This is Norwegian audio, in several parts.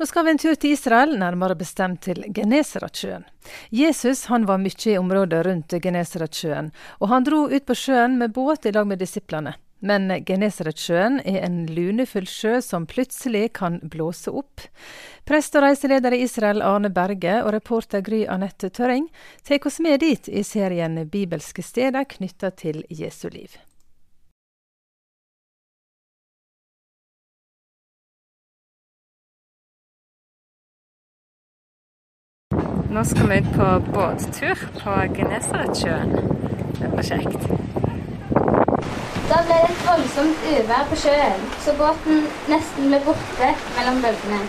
Nå skal vi en tur til Israel, nærmere bestemt til Genesaretsjøen. Jesus han var mye i området rundt Genesaretsjøen, og han dro ut på sjøen med båt i lag med disiplene. Men Genesaretsjøen er en lunefull sjø som plutselig kan blåse opp. Prest og reiseleder i Israel Arne Berge og reporter Gry Anette Tørring tar oss med dit i serien Bibelske steder knytta til Jesu liv. Nå skal vi ut på båttur på Genesaretsjøen. Det blir kjekt. Da ble det et voldsomt uvær på sjøen, så båten nesten ble borte mellom bølgene,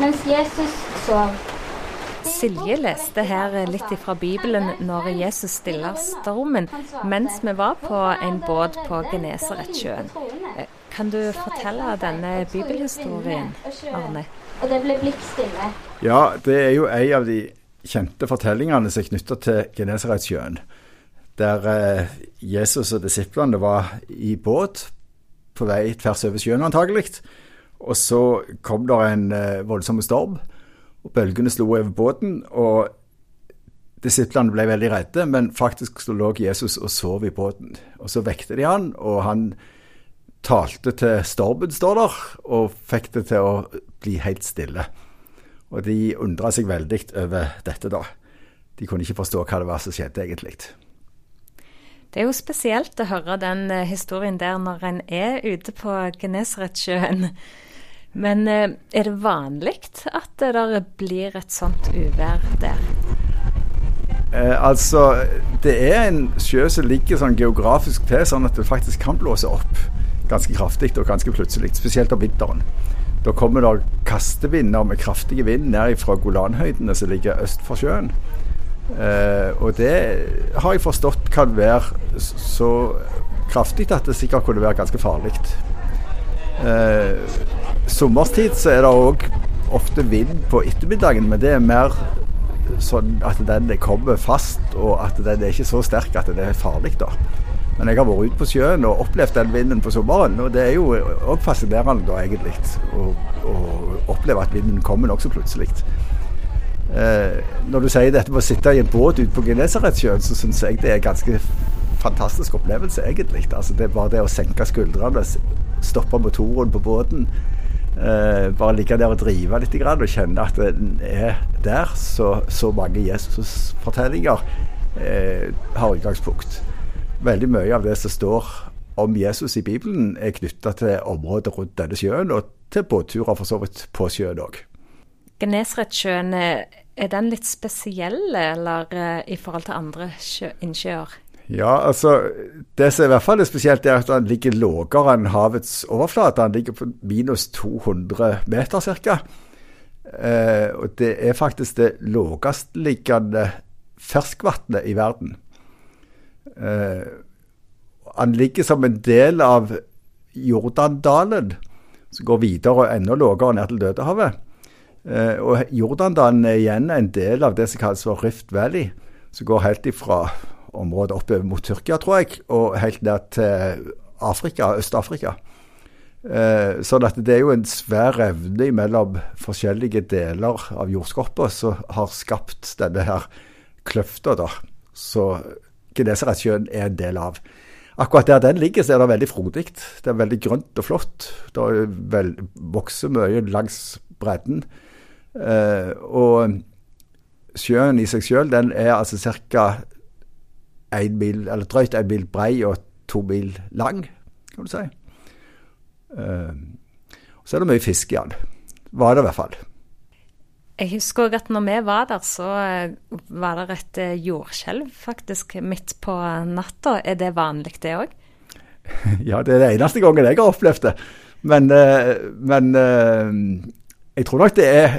mens Jesus sov. Silje leste her litt ifra Bibelen når Jesus stiller stormen, mens vi var på en båt på Genesaretsjøen. Kan du fortelle denne bibelhistorien, Arne? Og det ble blikkstille. Ja, det er jo en av de kjente fortellingene som er knytta til Genesaretsjøen. Der eh, Jesus og disiplene var i båt på vei tvers over sjøen antagelig. Og så kom det en eh, voldsom storm, og bølgene slo over båten. og Disiplene ble veldig redde, men faktisk så lå Jesus og sov i båten. Og Så vekte de han, og han talte til stormen, står der, og fikk det til å bli helt stille. Og de undra seg veldig over dette, da. De kunne ikke forstå hva det var som skjedde, egentlig. Det er jo spesielt å høre den eh, historien der når en er ute på Genesaretsjøen. Men eh, er det vanlig at det der blir et sånt uvær der? Eh, altså, det er en sjø som ligger sånn geografisk til, sånn at det faktisk kan blåse opp ganske kraftig og ganske plutselig. Spesielt om vinteren. Da kommer det kastevinder med kraftige vind ned fra Golanhøydene som ligger øst for sjøen. Eh, og det har jeg forstått kan være så kraftig at det sikkert kunne være ganske farlig. Eh, sommerstid så er det òg ofte vind på ettermiddagen, men det er mer sånn at den kommer fast, og at den er ikke så sterk at det er farlig. da. Men jeg har vært ute på sjøen og opplevd den vinden på sommeren. Og det er jo òg fascinerende da, egentlig, å, oppleve at vinden kommer nokså plutselig. Eh, når du sier dette med å sitte i en båt ute på Genesaretsjøen, så syns jeg det er en ganske fantastisk opplevelse, egentlig. Altså, det er bare det å senke skuldrene, stoppe motoren på båten. Eh, bare ligge der og drive litt og kjenne at den er der. Så, så mange Jesus-fortellinger eh, har utgangspunkt veldig mye av det som står om Jesus i Bibelen, er knytta til området rundt denne sjøen, og til båtturer for så vidt på sjøen òg. Genesaretsjøen, eh, er den litt spesiell, eller eh, i forhold til andre innsjøer? Ja, altså Det som i hvert fall er spesielt, er at den ligger lavere enn havets overflate. Den ligger på minus 200 meter ca. Eh, og det er faktisk det lavestliggende ferskvannet i verden. Eh, han ligger som en del av Jordandalen, som går videre og enda lavere ned til Dødehavet. Eh, og Jordandalen er igjen en del av det som kalles for Rift Valley, som går helt ifra området oppover mot Tyrkia, tror jeg, og helt ned til Afrika, Øst-Afrika. Eh, sånn at det er jo en svær evne mellom forskjellige deler av jordskorpa som har skapt denne her kløfta, da. Så Genesaretsjøen er en del av. Akkurat der den ligger, så er det veldig frodig. Det er veldig grønt og flott. Det vokser mye langs bredden. Eh, og sjøen i seg sjøl, den er altså ca. drøyt én mil brei og to mil lang, kan du si. Eh, så er det mye fisk i den. Var det i hvert fall. Jeg husker òg at når vi var der, så eh, var det et eh, jordskjelv faktisk midt på natta. Er det vanlig, det òg? Ja, det er det eneste gangen jeg har opplevd det. Men, eh, men jeg tror nok det er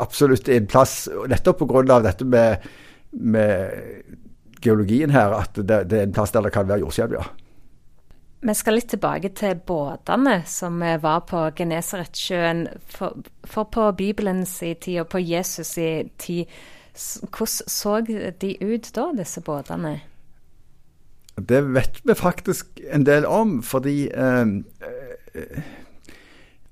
absolutt en plass, nettopp pga. dette med, med, geologien her, at det, det, er en plass der det kan være jordskjelv, ja. Vi skal litt tilbake til båtene som var på Genesaretsjøen. For, for på Bibelens tid og på Jesus' i tid, hvordan så de ut da, disse båtene? Det vet vi faktisk en del om, fordi eh,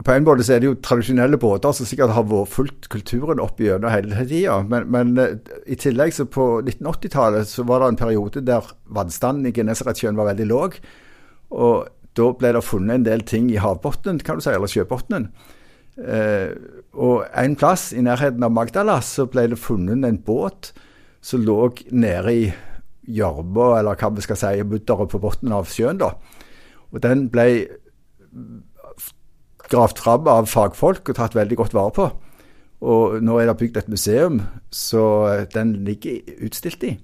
på en måte så er det jo tradisjonelle båter som sikkert har vært fulgt kulturen opp gjennom hele tida. Men, men, eh, i tillegg så på 1980-tallet så var det en periode der vannstanden i Genesaretsjøen var veldig låg. Og da ble det funnet en del ting i havbunnen, kan du si, eller sjøbunnen. Eh, og en plass i nærheten av Magdala så ble det funnet en båt som lå nede i gjørma, eller hva vi skal si, mudderet på bunnen av sjøen. da. Og den ble gravd fram av fagfolk og tatt veldig godt vare på. Og nå er det bygd et museum, så den ligger utstilt i.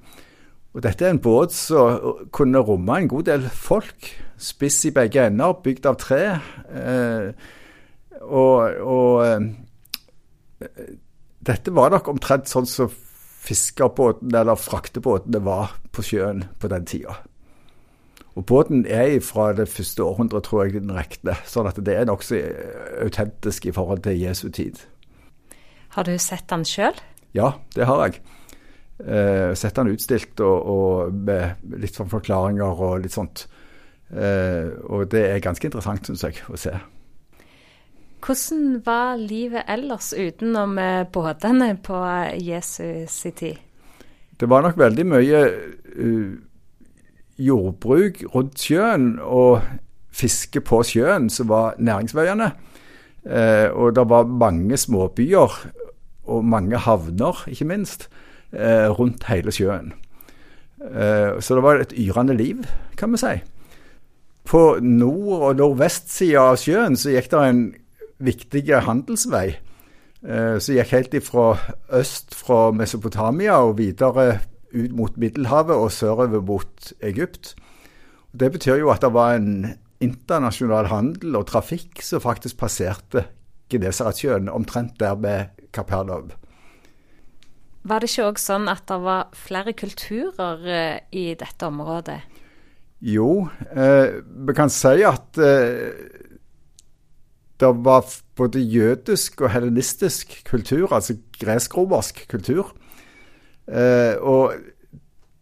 Og dette er en båt som kunne romme en god del folk. Spiss i begge ender, bygd av tre. Eh, og, og eh, dette var nok omtrent sånn som fiskerbåten eller fraktebåtene var på sjøen på den tida. Og Båten er fra det første århundret, tror jeg den regner. Sånn at det er nokså autentisk i forhold til Jesu tid. Har du sett den sjøl? Ja, det har jeg. Eh, sett den utstilt og, og, med litt sånn forklaringer og litt sånt. Eh, og det er ganske interessant, syns jeg, å se. Hvordan var livet ellers utenom eh, båtene på Jesus i tid? Det var nok veldig mye uh, jordbruk rundt sjøen og fiske på sjøen som var næringsveiene. Eh, og det var mange småbyer og mange havner, ikke minst, eh, rundt hele sjøen. Eh, så det var et yrende liv, kan vi si. På nord- og nordvestsida av sjøen så gikk det en viktig handelsvei. Eh, som gikk helt ifra øst fra Mesopotamia og videre ut mot Middelhavet og sørover mot Egypt. Det betyr jo at det var en internasjonal handel og trafikk som faktisk passerte Genesaretsjøen, omtrent der med Kapernaum. Var det ikke òg sånn at det var flere kulturer eh, i dette området? Jo, eh, vi kan si at eh, det var både jødisk og helenistisk kultur, altså gresk-romersk kultur. Eh, og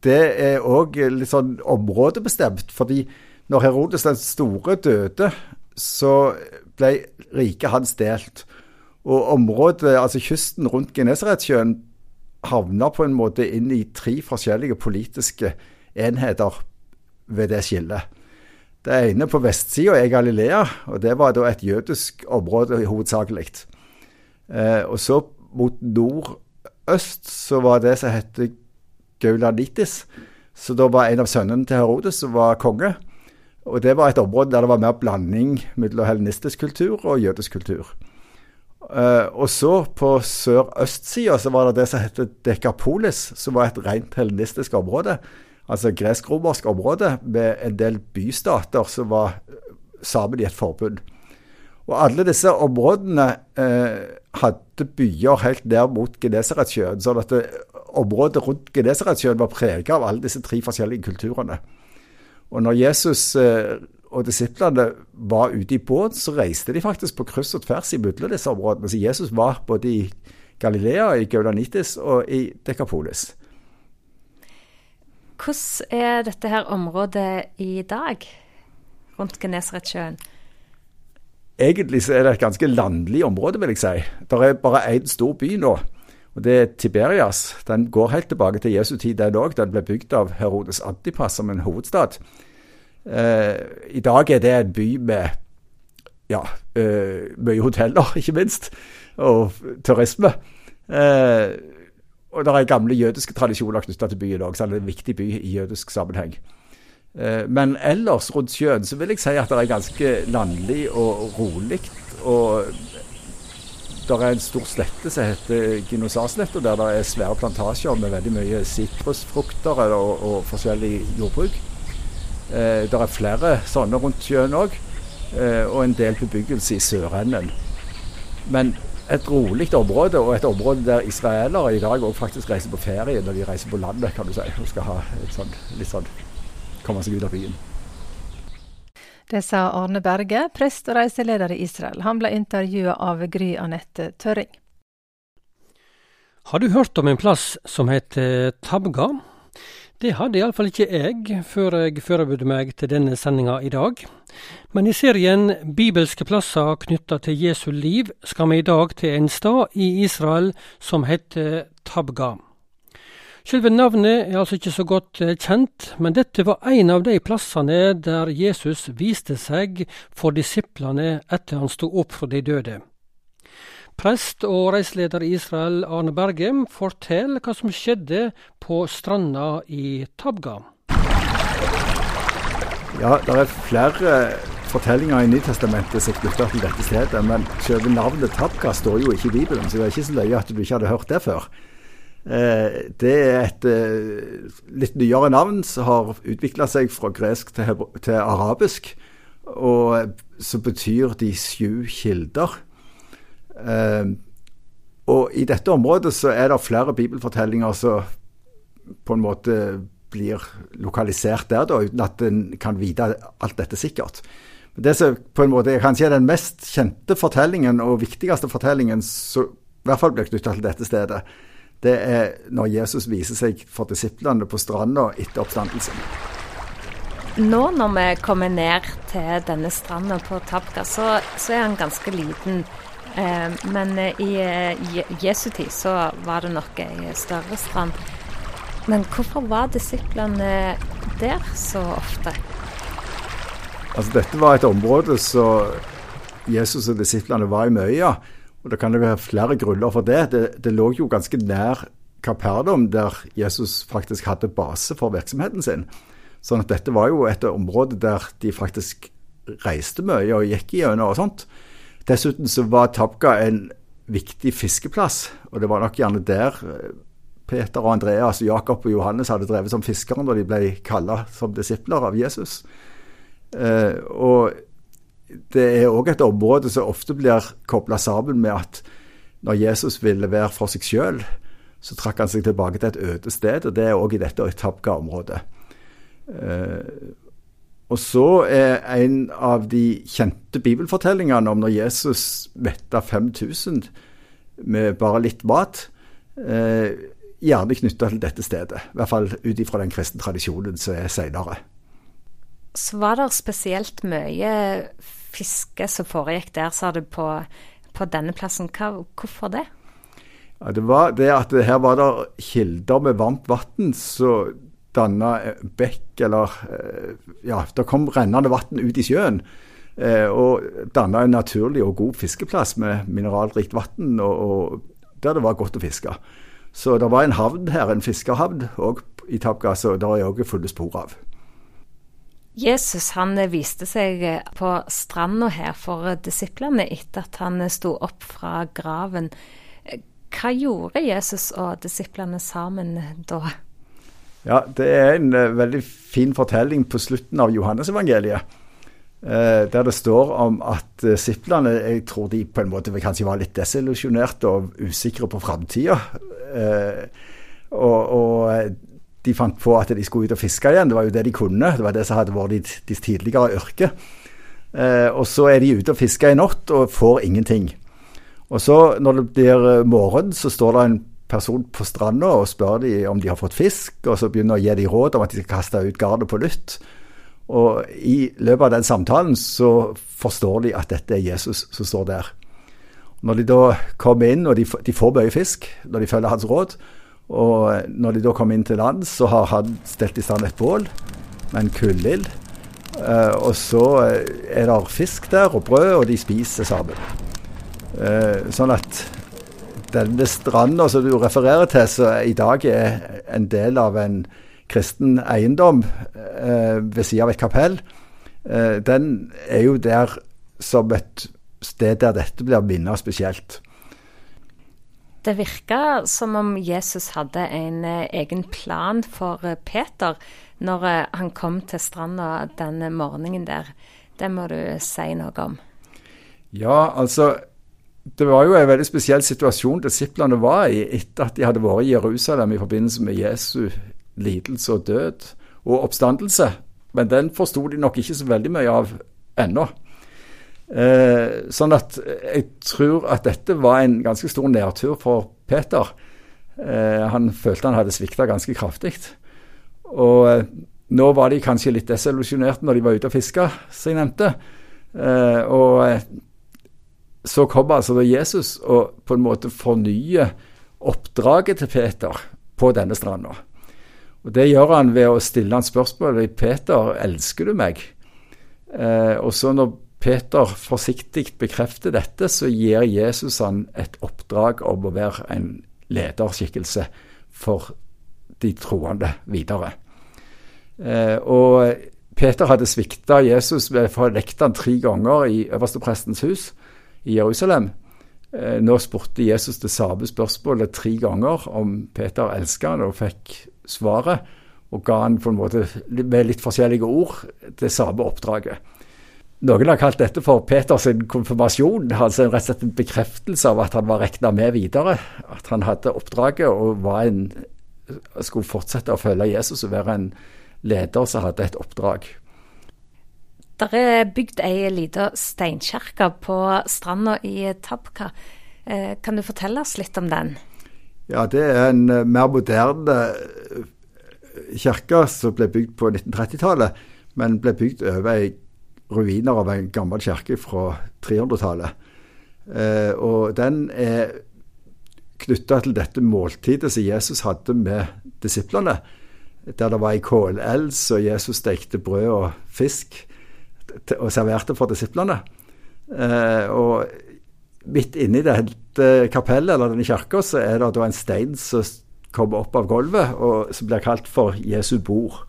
det er òg litt sånn områdebestemt, fordi når Herodes den store døde, så ble riket hans delt. Og området, altså kysten rundt Genesaretsjøen, havna på en måte inn i tre forskjellige politiske enheter ved det skillet. Det ene på vestsida er Galilea, og det var da et jødisk område hovedsakelig. Eh, og så mot nordøst så var det som het Gaulanitis. Så da var en av sønnene til Herodes som var konge. Og det var et område der det var mer blanding mellom helenistisk kultur og jødisk kultur. Uh, og så på sør-østsida så var det det som heter Dekapolis, som var et rent helenistisk område. Altså gresk-romersk område med en del bystater som var sammen i et forbund. Og alle disse områdene eh, hadde byer helt ned mot Genesaretsjøen. sånn at det, området rundt Genesaretsjøen var preget av alle disse tre forskjellige kulturene. Og når Jesus eh, og disiplene var ute i båt, så reiste de faktisk på kryss og tvers imellom disse områdene. Så Jesus var både i Galilea, i Gaulanitis og i Dekapolis. Hvordan er dette her området i dag, rundt Genesaretsjøen? Egentlig så er det et ganske landlig område, vil jeg si. Det er bare én stor by nå, og det er Tiberias. Den går helt tilbake til Jesu tid, den òg. Den ble bygd av Herodes Antipas som en hovedstad. Eh, I dag er det en by med ja, eh, mye hoteller, ikke minst, og turisme. Eh, og det er gamle jødiske tradisjoner knytta til byen òg, så det er en viktig by i jødisk sammenheng. Men ellers rundt sjøen så vil jeg si at det er ganske landlig og rolig. Og det er en stor slette som heter Ginosasletta, der det er svære plantasjer med veldig mye sitrusfrukter og, og, forskjellig jordbruk. Eh, det er flere sånne rundt sjøen òg, eh, og en del bebyggelse i sørenden. Men et rolig område, og et område der israelere i dag òg faktisk reiser på ferie når de reiser på landet, kan du si, og skal ha et sånt, litt sånn komme seg ut av byen. Det sa Arne Berge, prest og reiseleder i Israel. Han ble intervjua av Gry Anette Tørring. Har du hørt om en plass som heter Tabga? Det hadde iallfall ikke jeg før jeg forberedte meg til denne sendinga i dag. Men i serien Bibelske plasser knytta til Jesu liv skal vi i dag til en stad i Israel som heter Tabga. Selve navnet er altså ikke så godt eh, kjent, men dette var en av de plassene der Jesus viste seg for disiplene etter han sto opp fra de døde. Prest og reiseleder i Israel Arne Bergem forteller hva som skjedde på stranda i Tabga. Ja, det er flere fortellinger i Nytestamentet som knytter til dette stedet, men selve navnet Tabga står jo ikke i Bibelen, så det er ikke så løye at du ikke hadde hørt det før. Eh, det er et eh, litt nyere navn som har utvikla seg fra gresk til, til arabisk, og som betyr de sju kilder. Uh, og i dette området så er det flere bibelfortellinger som på en måte blir lokalisert der, da, uten at en kan vite alt dette sikkert. Det som på en måte kanskje er den mest kjente fortellingen og viktigste fortellingen som i hvert fall blir knytta til dette stedet, det er når Jesus viser seg for disiplene på stranda etter oppstandelsen. Nå når vi kommer ned til denne stranda på Tabka, så, så er han ganske liten. Eh, men eh, i eh, Jesu tid så var det nok ei større strand. Men hvorfor var disiplene der så ofte? Altså Dette var et område som Jesus og disiplene var i mye. Og Det kan jo være flere grunner for det. det. Det lå jo ganske nær Kaperdom, der Jesus faktisk hadde base for virksomheten sin. Sånn at dette var jo et område der de faktisk reiste mye og gikk igjennom og sånt. Dessuten så var Tabga en viktig fiskeplass, og det var nok gjerne der eh, Peter og Andreas, Jakob og Johannes hadde drevet som fiskere når de ble kalla som disipler av Jesus. Eh, og det er òg et område som ofte blir kobla sammen med at når Jesus ville være for seg sjøl, så trakk han seg tilbake til et øde sted, og det er òg i dette Tabga-området. Eh, og så er en av de kjente bibelfortellingene om når Jesus metta 5000 med bare litt mat, eh, gjerne knytta til dette stedet. I hvert fall ut ifra den kristne tradisjonen som er seinere. Så var det spesielt mye fiske som foregikk der, sa du, på, på denne plassen. Hva, hvorfor det? Ja, det var det at her var det kilder med varmt vann, så danna bekk eller eh, Ja, det kom rennende vann ut i sjøen. Eh, og danna en naturlig og god fiskeplass med mineralrikt vann, der det var godt å fiske. Så det var en havn her, en fiskerhavn i Tapgas, og det er òg fulle spor av. Jesus han viste seg på stranda her for disiplene etter at han sto opp fra graven. Hva gjorde Jesus og disiplene sammen da? Ja, Det er en uh, veldig fin fortelling på slutten av Johannesevangeliet. Uh, der det står om at disiplene uh, jeg tror de på en måte kanskje var litt desillusjonerte og usikre på framtida. Og, og, de fant på at de skulle ut og fiske igjen. Det var jo det de kunne. Det var det som hadde vært deres tidligere yrke. og så er de ute og fisker i natt og får ingenting. Og så, når det blir morgen, så står det en person på stranda og spør de om de har fått fisk, og så begynner å gi de råd om at de skal kaste ut gardet på nytt. Og i løpet av den samtalen så forstår de at dette er Jesus som står der. Når de da kommer inn, og de, de får mye fisk når de følger hans råd, og når de da kommer inn til land, så har han stelt i stand et bål med en kullild. Uh, og så er det fisk der og brød, og de spiser sammen. Uh, sånn at denne stranda som du refererer til, som i dag er en del av en kristen eiendom eh, ved siden av et kapell, eh, den er jo der som et sted der dette blir minnet spesielt. Det virka som om Jesus hadde en eh, egen plan for eh, Peter når eh, han kom til stranda denne morgenen der. Det må du si noe om. Ja, altså det var jo en veldig spesiell situasjon disiplene var i etter at de hadde vært i Jerusalem i forbindelse med Jesu lidelse og død og oppstandelse. Men den forsto de nok ikke så veldig mye av ennå. Eh, sånn at jeg tror at dette var en ganske stor nedtur for Peter. Eh, han følte han hadde svikta ganske kraftig. Og eh, nå var de kanskje litt desillusjonerte når de var ute og fiska, som jeg nevnte. Eh, og eh, så kommer altså Jesus og på en måte fornyer oppdraget til Peter på denne stranda. Og Det gjør han ved å stille han spørsmålet Peter, elsker du meg? Eh, og så når Peter forsiktig bekrefter dette, så gir Jesus han et oppdrag om å være en lederskikkelse for de troende videre. Eh, og Peter hadde svikta Jesus ved å fornekte han tre ganger i øversteprestens hus i Jerusalem. Eh, nå spurte Jesus det samme spørsmålet tre ganger om Peter elska han, og fikk svaret. Og ga han på en måte med litt forskjellige ord det samme oppdraget. Noen har kalt dette for Peters konfirmasjon, altså rett og slett en bekreftelse av at han var regna med videre. At han hadde oppdraget og en, skulle fortsette å følge Jesus og være en leder som hadde et oppdrag. Det er bygd ei lita steinkirke på stranda i Tabka. Eh, kan du fortelle oss litt om den? Ja, det er en eh, mer moderne eh, kirke som ble bygd på 1930-tallet, men ble bygd over ei ruiner av en gammel kirke fra 300-tallet. Eh, og den er knytta til dette måltidet som Jesus hadde med disiplene. Der det var ei kålelv, så Jesus stekte brød og fisk og serverte for disiplene. Eh, og midt inni dette kapellet, eller denne kirka, så er det da en stein som kommer opp av gulvet, og som blir kalt for Jesu bord.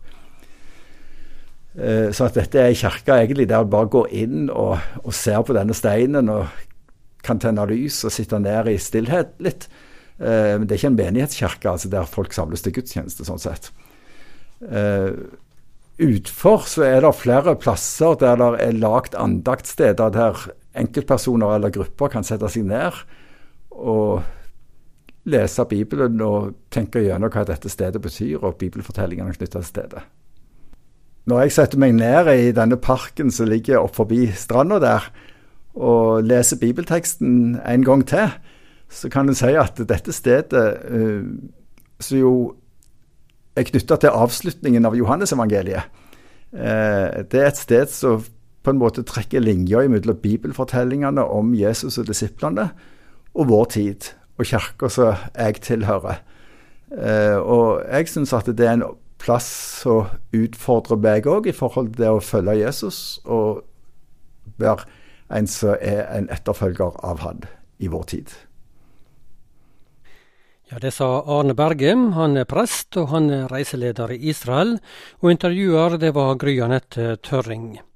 Eh, så at dette er ei kirke egentlig der du bare går inn og, og, ser på denne steinen og kan tenne lys og sitte ned i stillhet litt. Eh, men det er ikke en menighetskirke altså der folk samles til gudstjeneste, sånn sett. Uh, utfor så er det flere plasser der det er lagt andaktsteder der enkeltpersoner eller grupper kan sette seg ned og lese Bibelen og tenke gjennom hva dette stedet betyr, og bibelfortellingene knytta til stedet. Når jeg setter meg ned i denne parken som ligger opp forbi stranda der, og leser bibelteksten en gang til, så kan en si at dette stedet, uh, som jo er knytta til avslutningen av Johannesevangeliet, uh, det er et sted som på en måte trekker linja mellom bibelfortellingene om Jesus og disiplene, og vår tid, og kirka som jeg tilhører. Uh, og jeg syns at det er en plass som utfordrer meg òg i forhold til det å følge Jesus og være en som er en etterfølger av han i vår tid. Ja, Det sa Arne Berge. Han er prest og han er reiseleder i Israel. Og intervjuer det var Gry Anette Tørring.